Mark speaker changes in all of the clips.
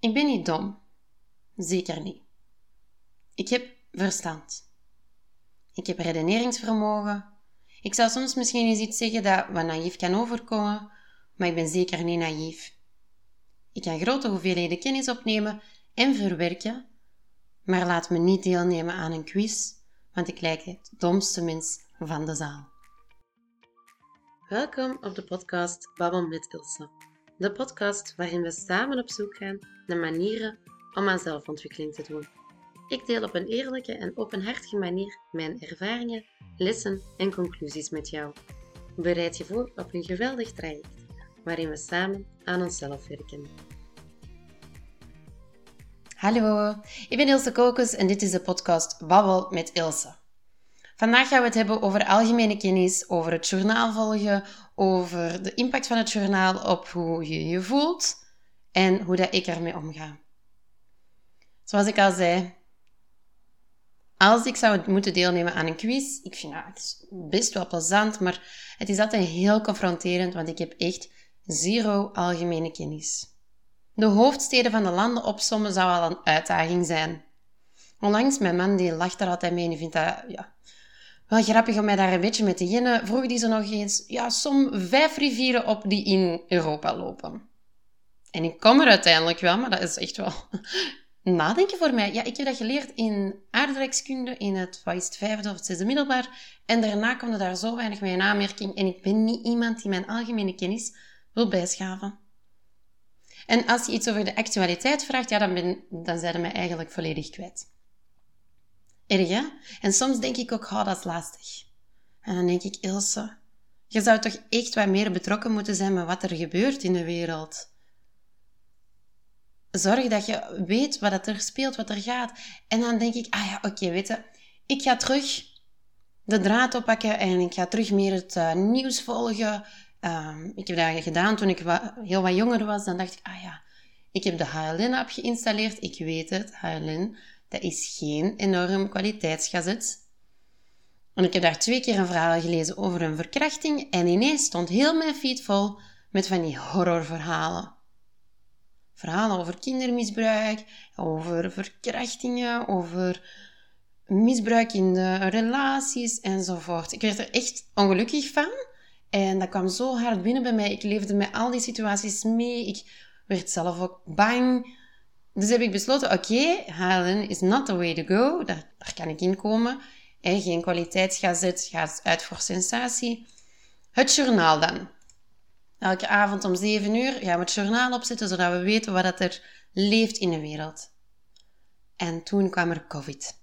Speaker 1: Ik ben niet dom. Zeker niet. Ik heb verstand. Ik heb redeneringsvermogen. Ik zou soms misschien eens iets zeggen dat wat naïef kan overkomen, maar ik ben zeker niet naïef. Ik kan grote hoeveelheden kennis opnemen en verwerken, maar laat me niet deelnemen aan een quiz, want ik lijk het domste mens van de zaal. Welkom op de podcast Babbel met Ilse. De podcast waarin we samen op zoek gaan naar manieren om aan zelfontwikkeling te doen. Ik deel op een eerlijke en openhartige manier mijn ervaringen, lessen en conclusies met jou. Bereid je voor op een geweldig traject waarin we samen aan onszelf werken. Hallo, ik ben Ilse Kokes en dit is de podcast Babbel met Ilse. Vandaag gaan we het hebben over algemene kennis, over het journaal volgen, over de impact van het journaal op hoe je je voelt en hoe dat ik ermee omga. Zoals ik al zei, als ik zou moeten deelnemen aan een quiz, ik vind dat best wel plezant, maar het is altijd heel confronterend, want ik heb echt zero algemene kennis. De hoofdsteden van de landen opsommen zou al een uitdaging zijn. Onlangs, mijn man die lacht er altijd mee en vindt dat ja, wel grappig om mij daar een beetje mee te jennen, vroeg die ze nog eens, ja, som vijf rivieren op die in Europa lopen. En ik kom er uiteindelijk wel, maar dat is echt wel nadenken voor mij. Ja, ik heb dat geleerd in aardrijkskunde in het, wat is vijfde of het zesde middelbaar. En daarna kwam er daar zo weinig mee in aanmerking. En ik ben niet iemand die mijn algemene kennis wil bijschaven. En als je iets over de actualiteit vraagt, ja, dan, ben, dan zijn ze mij eigenlijk volledig kwijt. Erg, hè? En soms denk ik ook, oh, dat is lastig. En dan denk ik, Ilse, je zou toch echt wat meer betrokken moeten zijn met wat er gebeurt in de wereld. Zorg dat je weet wat er speelt, wat er gaat. En dan denk ik, ah ja, oké, weet je, ik ga terug de draad oppakken en ik ga terug meer het uh, nieuws volgen. Uh, ik heb dat gedaan toen ik heel wat jonger was. Dan dacht ik, ah ja, ik heb de HLN-app geïnstalleerd. Ik weet het, HLN dat is geen enorm kwaliteitsgazet. En ik heb daar twee keer een verhaal gelezen over een verkrachting en ineens stond heel mijn feed vol met van die horrorverhalen. Verhalen over kindermisbruik, over verkrachtingen, over misbruik in de relaties enzovoort. Ik werd er echt ongelukkig van en dat kwam zo hard binnen bij mij. Ik leefde met al die situaties mee. Ik werd zelf ook bang. Dus heb ik besloten, oké, okay, HLN is not the way to go. Daar, daar kan ik in komen. En geen kwaliteitsgazet, gaat uit voor sensatie. Het journaal dan. Elke avond om 7 uur gaan we het journaal opzetten, zodat we weten wat er leeft in de wereld. En toen kwam er COVID.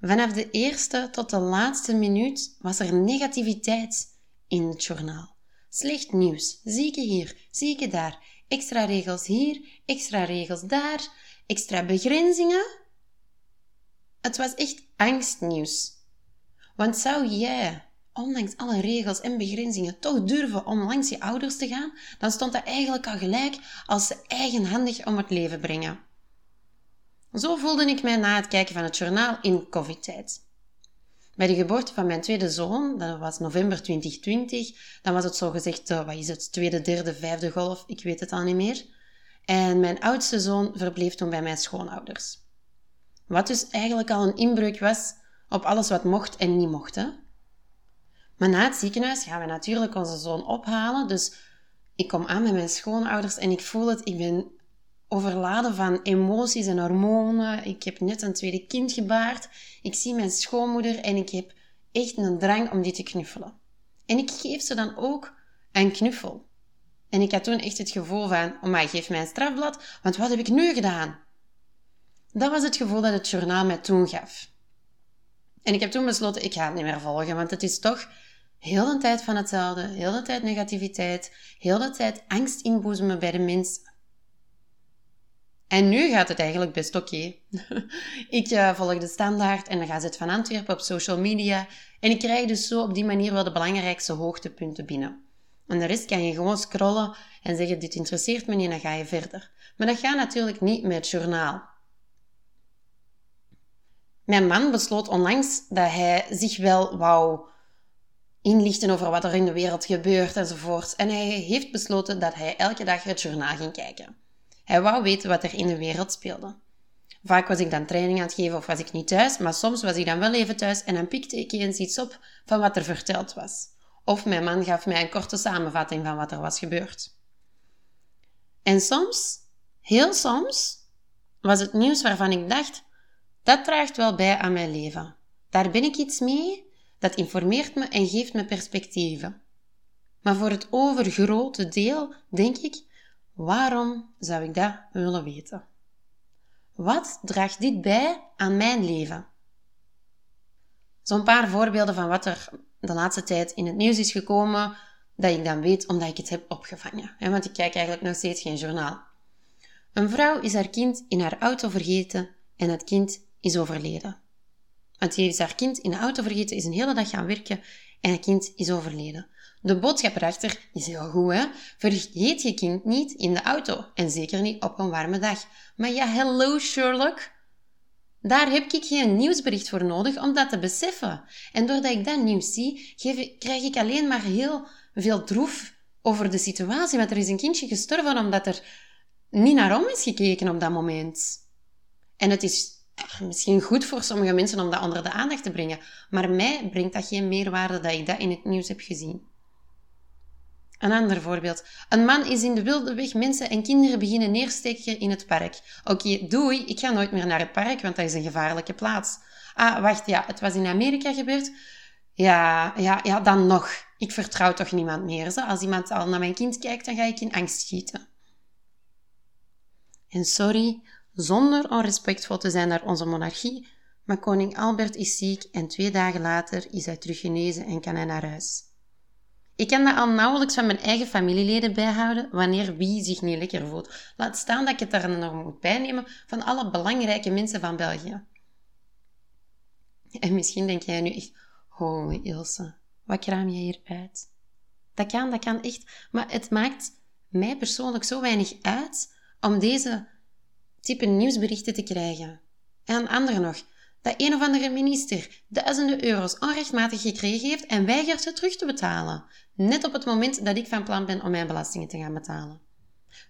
Speaker 1: Vanaf de eerste tot de laatste minuut was er negativiteit in het journaal. Slecht nieuws, zieke hier, zieke daar, extra regels hier, extra regels daar, extra begrenzingen. Het was echt angstnieuws. Want zou jij, ondanks alle regels en begrenzingen, toch durven om langs je ouders te gaan, dan stond dat eigenlijk al gelijk als ze eigenhandig om het leven brengen. Zo voelde ik mij na het kijken van het journaal in COVID-tijd. Bij de geboorte van mijn tweede zoon, dat was november 2020, dan was het zogezegd, uh, wat is het, tweede, derde, vijfde golf, ik weet het al niet meer. En mijn oudste zoon verbleef toen bij mijn schoonouders. Wat dus eigenlijk al een inbreuk was op alles wat mocht en niet mocht. Hè? Maar na het ziekenhuis gaan we natuurlijk onze zoon ophalen. Dus ik kom aan met mijn schoonouders en ik voel het, ik ben overladen van emoties en hormonen. Ik heb net een tweede kind gebaard. Ik zie mijn schoonmoeder en ik heb echt een drang om die te knuffelen. En ik geef ze dan ook een knuffel. En ik had toen echt het gevoel van, oh geef mij een strafblad, want wat heb ik nu gedaan? Dat was het gevoel dat het journaal mij toen gaf. En ik heb toen besloten, ik ga het niet meer volgen, want het is toch heel de tijd van hetzelfde, heel de tijd negativiteit, heel de tijd angst inboezemen bij de mensen. En nu gaat het eigenlijk best oké. ik uh, volg de standaard en dan ga het van Antwerpen op social media. En ik krijg dus zo op die manier wel de belangrijkste hoogtepunten binnen. En de rest kan je gewoon scrollen en zeggen: Dit interesseert me niet, en dan ga je verder. Maar dat gaat natuurlijk niet met het journaal. Mijn man besloot onlangs dat hij zich wel wou inlichten over wat er in de wereld gebeurt enzovoort. En hij heeft besloten dat hij elke dag het journaal ging kijken. Hij wou weten wat er in de wereld speelde. Vaak was ik dan training aan het geven of was ik niet thuis, maar soms was ik dan wel even thuis en dan pikte ik eens iets op van wat er verteld was. Of mijn man gaf mij een korte samenvatting van wat er was gebeurd. En soms, heel soms, was het nieuws waarvan ik dacht, dat draagt wel bij aan mijn leven. Daar ben ik iets mee, dat informeert me en geeft me perspectieven. Maar voor het overgrote deel denk ik, waarom zou ik dat willen weten? Wat draagt dit bij aan mijn leven? Zo'n paar voorbeelden van wat er de laatste tijd in het nieuws is gekomen, dat ik dan weet omdat ik het heb opgevangen. Want ik kijk eigenlijk nog steeds geen journaal. Een vrouw is haar kind in haar auto vergeten en het kind is overleden. Want die is haar kind in de auto vergeten, is een hele dag gaan werken en het kind is overleden. De boodschap erachter is heel goed, hè? Vergeet je kind niet in de auto. En zeker niet op een warme dag. Maar ja, hello Sherlock. Daar heb ik geen nieuwsbericht voor nodig om dat te beseffen. En doordat ik dat nieuws zie, krijg ik alleen maar heel veel droef over de situatie. Want er is een kindje gestorven omdat er niet naar om is gekeken op dat moment. En het is misschien goed voor sommige mensen om dat onder de aandacht te brengen. Maar mij brengt dat geen meerwaarde dat ik dat in het nieuws heb gezien. Een ander voorbeeld. Een man is in de wilde weg mensen en kinderen beginnen neersteken in het park. Oké, doei, ik ga nooit meer naar het park, want dat is een gevaarlijke plaats. Ah, wacht, ja, het was in Amerika gebeurd. Ja, ja, ja, dan nog. Ik vertrouw toch niemand meer. Als iemand al naar mijn kind kijkt, dan ga ik in angst schieten. En sorry, zonder onrespectvol te zijn naar onze monarchie, maar koning Albert is ziek en twee dagen later is hij teruggenezen en kan hij naar huis. Ik kan dat al nauwelijks van mijn eigen familieleden bijhouden wanneer wie zich niet lekker voelt. Laat staan dat ik het daar nog moet bijnemen van alle belangrijke mensen van België. En misschien denk jij nu echt, holy Ilse, wat kraam je hier uit? Dat kan, dat kan echt. Maar het maakt mij persoonlijk zo weinig uit om deze type nieuwsberichten te krijgen. En anderen nog, dat een of andere minister duizenden euro's onrechtmatig gekregen heeft en weigert ze terug te betalen. Net op het moment dat ik van plan ben om mijn belastingen te gaan betalen.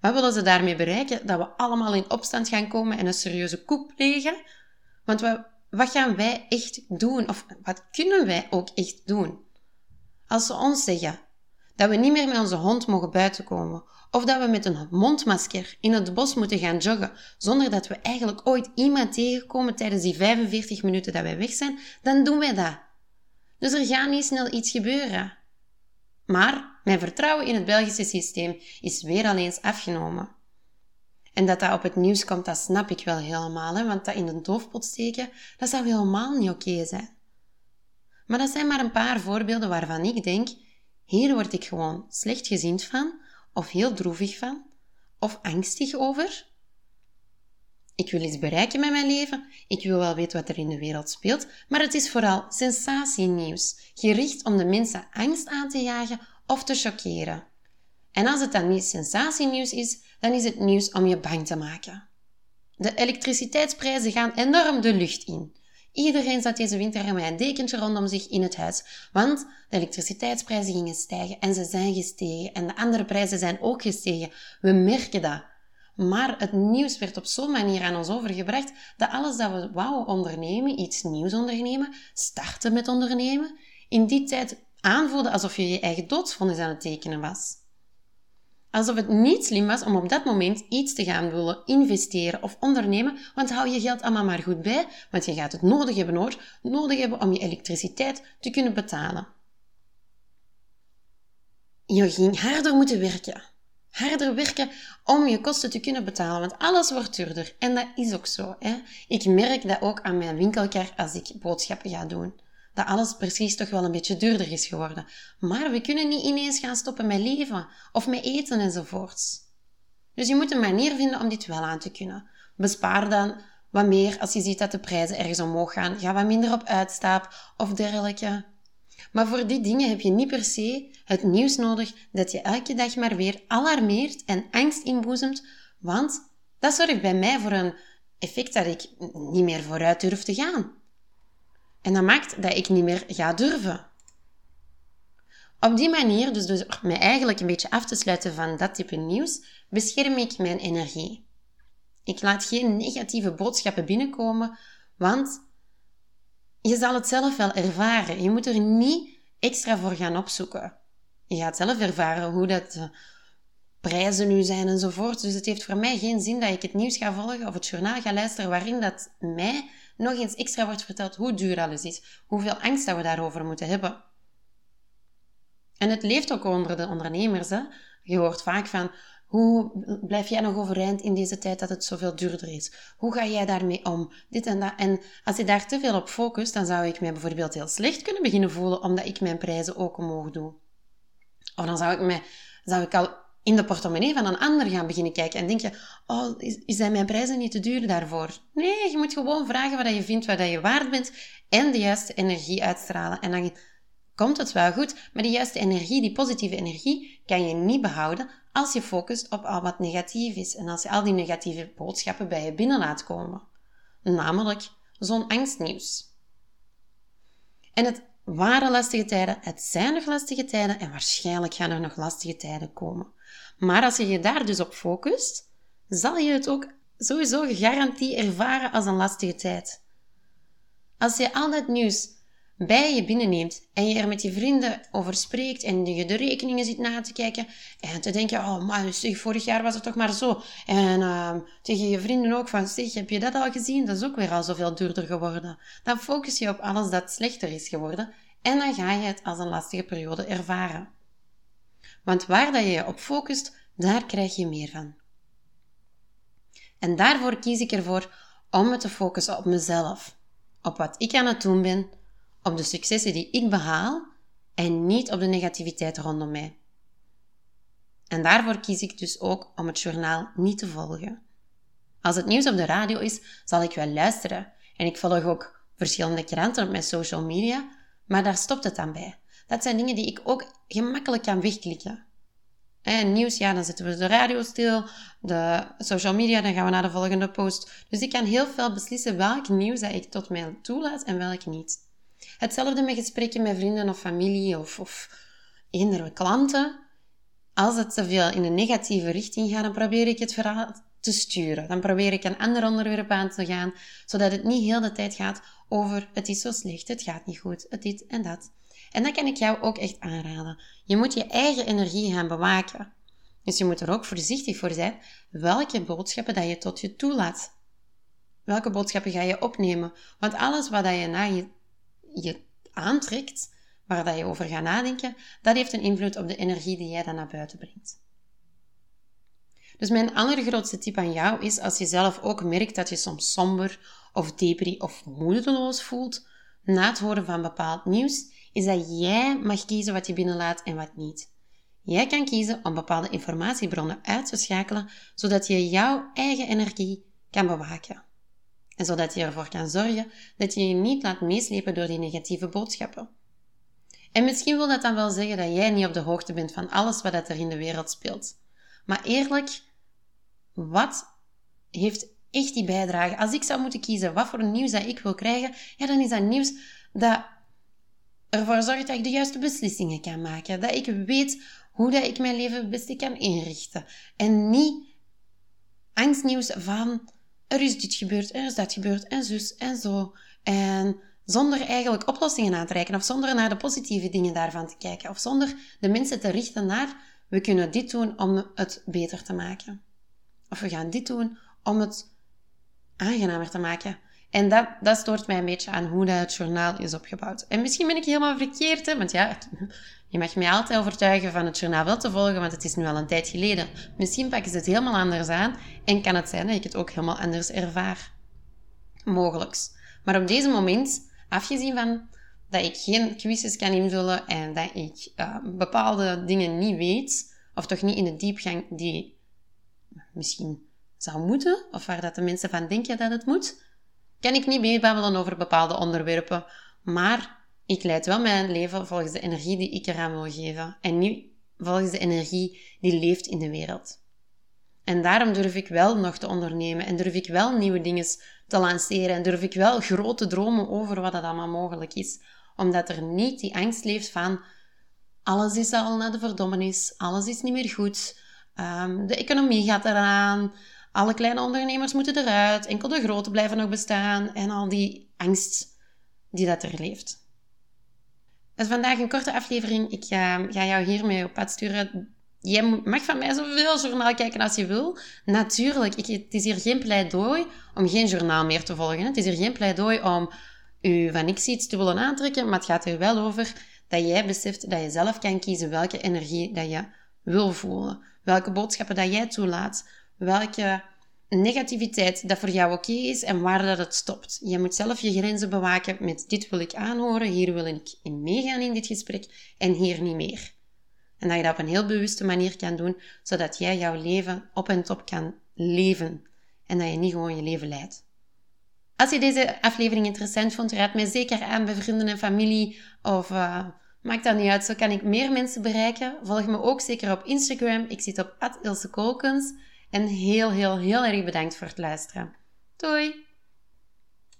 Speaker 1: Wat willen ze daarmee bereiken? Dat we allemaal in opstand gaan komen en een serieuze koep plegen? Want wat, wat gaan wij echt doen? Of wat kunnen wij ook echt doen? Als ze ons zeggen dat we niet meer met onze hond mogen buiten komen, of dat we met een mondmasker in het bos moeten gaan joggen, zonder dat we eigenlijk ooit iemand tegenkomen tijdens die 45 minuten dat wij weg zijn, dan doen wij dat. Dus er gaat niet snel iets gebeuren. Maar mijn vertrouwen in het Belgische systeem is weer al eens afgenomen. En dat dat op het nieuws komt, dat snap ik wel helemaal, hè, want dat in de doofpot steken, dat zou helemaal niet oké zijn. Maar dat zijn maar een paar voorbeelden waarvan ik denk, hier word ik gewoon slecht gezind van, of heel droevig van, of angstig over. Ik wil iets bereiken met mijn leven, ik wil wel weten wat er in de wereld speelt, maar het is vooral sensatienieuws, gericht om de mensen angst aan te jagen of te choqueren. En als het dan niet sensatienieuws is, dan is het nieuws om je bang te maken. De elektriciteitsprijzen gaan enorm de lucht in. Iedereen zat deze winter met een dekentje rondom zich in het huis, want de elektriciteitsprijzen gingen stijgen en ze zijn gestegen en de andere prijzen zijn ook gestegen. We merken dat. Maar het nieuws werd op zo'n manier aan ons overgebracht dat alles dat we wouden ondernemen, iets nieuws ondernemen, starten met ondernemen, in die tijd aanvoelde alsof je je eigen doodsvonnis aan het tekenen was. Alsof het niet slim was om op dat moment iets te gaan willen investeren of ondernemen, want hou je geld allemaal maar goed bij, want je gaat het nodig hebben hoor, nodig hebben om je elektriciteit te kunnen betalen. Je ging harder moeten werken. Harder werken om je kosten te kunnen betalen, want alles wordt duurder. En dat is ook zo. Hè? Ik merk dat ook aan mijn winkelkar als ik boodschappen ga doen dat alles precies toch wel een beetje duurder is geworden. Maar we kunnen niet ineens gaan stoppen met leven of met eten enzovoorts. Dus je moet een manier vinden om dit wel aan te kunnen. Bespaar dan wat meer als je ziet dat de prijzen ergens omhoog gaan. Ga wat minder op uitstaap of dergelijke. Maar voor die dingen heb je niet per se het nieuws nodig dat je elke dag maar weer alarmeert en angst inboezemt, want dat zorgt bij mij voor een effect dat ik niet meer vooruit durf te gaan. En dat maakt dat ik niet meer ga durven. Op die manier, dus door mij eigenlijk een beetje af te sluiten van dat type nieuws, bescherm ik mijn energie. Ik laat geen negatieve boodschappen binnenkomen, want je zal het zelf wel ervaren. Je moet er niet extra voor gaan opzoeken. Je gaat zelf ervaren hoe dat de prijzen nu zijn enzovoort. Dus het heeft voor mij geen zin dat ik het nieuws ga volgen of het journaal ga luisteren waarin dat mij nog eens extra wordt verteld hoe duur alles is, hoeveel angst dat we daarover moeten hebben. En het leeft ook onder de ondernemers. Hè? Je hoort vaak van, hoe blijf jij nog overeind in deze tijd dat het zoveel duurder is? Hoe ga jij daarmee om? Dit en dat. En als je daar te veel op focust, dan zou ik mij bijvoorbeeld heel slecht kunnen beginnen voelen omdat ik mijn prijzen ook omhoog doe. Of dan zou ik, mij, zou ik al in de portemonnee van een ander gaan beginnen kijken en denk je, oh, zijn mijn prijzen niet te duur daarvoor? Nee, je moet gewoon vragen wat je vindt, wat je waard bent en de juiste energie uitstralen. En dan komt het wel goed, maar die juiste energie, die positieve energie, kan je niet behouden als je focust op al wat negatief is en als je al die negatieve boodschappen bij je binnen laat komen. Namelijk zo'n angstnieuws. En het waren lastige tijden, het zijn nog lastige tijden en waarschijnlijk gaan er nog lastige tijden komen. Maar als je je daar dus op focust, zal je het ook sowieso garantie ervaren als een lastige tijd. Als je al dat nieuws bij je binnenneemt en je er met je vrienden over spreekt en je de rekeningen zit na te kijken en te denken, oh maar zeg, vorig jaar was het toch maar zo. En uh, tegen je vrienden ook van, zeg, heb je dat al gezien? Dat is ook weer al zoveel duurder geworden. Dan focus je op alles dat slechter is geworden en dan ga je het als een lastige periode ervaren. Want waar dat je je op focust, daar krijg je meer van. En daarvoor kies ik ervoor om me te focussen op mezelf, op wat ik aan het doen ben, op de successen die ik behaal en niet op de negativiteit rondom mij. En daarvoor kies ik dus ook om het journaal niet te volgen. Als het nieuws op de radio is, zal ik wel luisteren. En ik volg ook verschillende kranten op mijn social media, maar daar stopt het dan bij. Dat zijn dingen die ik ook gemakkelijk kan wegklikken. En nieuws, ja, dan zetten we de radio stil, de social media, dan gaan we naar de volgende post. Dus ik kan heel veel beslissen welk nieuws dat ik tot mij toelaat en welk niet. Hetzelfde met gesprekken met vrienden of familie of, of klanten. Als het te veel in een negatieve richting gaat, dan probeer ik het verhaal te sturen. Dan probeer ik een ander onderwerp aan te gaan, zodat het niet heel de tijd gaat over het is zo slecht, het gaat niet goed, het dit en dat. En dat kan ik jou ook echt aanraden. Je moet je eigen energie gaan bewaken. Dus je moet er ook voorzichtig voor zijn welke boodschappen dat je tot je toelaat. Welke boodschappen ga je opnemen? Want alles wat je naar je, je aantrekt, waar je over gaat nadenken, dat heeft een invloed op de energie die jij dan naar buiten brengt. Dus mijn allergrootste tip aan jou is, als je zelf ook merkt dat je soms somber of depri of moedeloos voelt na het horen van bepaald nieuws, is dat jij mag kiezen wat je binnenlaat en wat niet. Jij kan kiezen om bepaalde informatiebronnen uit te schakelen, zodat je jouw eigen energie kan bewaken. En zodat je ervoor kan zorgen dat je je niet laat meeslepen door die negatieve boodschappen. En misschien wil dat dan wel zeggen dat jij niet op de hoogte bent van alles wat er in de wereld speelt. Maar eerlijk, wat heeft echt die bijdrage? Als ik zou moeten kiezen wat voor nieuws dat ik wil krijgen, ja, dan is dat nieuws dat ervoor zorgt dat ik de juiste beslissingen kan maken. Dat ik weet hoe dat ik mijn leven het beste kan inrichten. En niet angstnieuws van er is dit gebeurd, er is dat gebeurd en zus en zo. En zonder eigenlijk oplossingen aan te reiken of zonder naar de positieve dingen daarvan te kijken of zonder de mensen te richten naar we kunnen dit doen om het beter te maken. Of we gaan dit doen om het aangenamer te maken. En dat, dat stoort mij een beetje aan hoe dat het journaal is opgebouwd. En misschien ben ik helemaal verkeerd, hè? want ja, je mag mij altijd overtuigen van het journaal wel te volgen, want het is nu al een tijd geleden. Misschien pakken ze het helemaal anders aan en kan het zijn dat ik het ook helemaal anders ervaar. Mogelijks. Maar op deze moment, afgezien van dat ik geen quizzes kan invullen en dat ik uh, bepaalde dingen niet weet, of toch niet in de diepgang die misschien zou moeten, of waar dat de mensen van denken dat het moet, kan ik niet meebabbelen over bepaalde onderwerpen, maar ik leid wel mijn leven volgens de energie die ik eraan wil geven en niet volgens de energie die leeft in de wereld. En daarom durf ik wel nog te ondernemen en durf ik wel nieuwe dingen te lanceren en durf ik wel grote dromen over wat dat allemaal mogelijk is. Omdat er niet die angst leeft van alles is al naar de verdommenis, alles is niet meer goed, ehm, de economie gaat eraan, alle kleine ondernemers moeten eruit, enkel de grote blijven nog bestaan en al die angst die dat er leeft. Dus vandaag een korte aflevering. Ik ga, ga jou hiermee op pad sturen. Jij mag van mij zoveel journaal kijken als je wil. Natuurlijk, ik, het is hier geen pleidooi om geen journaal meer te volgen. Het is hier geen pleidooi om u van niks iets te willen aantrekken, maar het gaat er wel over dat jij beseft dat je zelf kan kiezen welke energie dat je wil voelen. Welke boodschappen dat jij toelaat. Welke negativiteit dat voor jou oké is en waar dat het stopt. Je moet zelf je grenzen bewaken met dit wil ik aanhoren, hier wil ik in meegaan in dit gesprek en hier niet meer. En dat je dat op een heel bewuste manier kan doen, zodat jij jouw leven op en top kan leven en dat je niet gewoon je leven leidt. Als je deze aflevering interessant vond, raad mij zeker aan bij vrienden en familie of uh, maakt dat niet uit, zo kan ik meer mensen bereiken. Volg me ook zeker op Instagram. Ik zit op Ilse Kolkens. En heel, heel, heel erg bedankt voor het luisteren. Doei!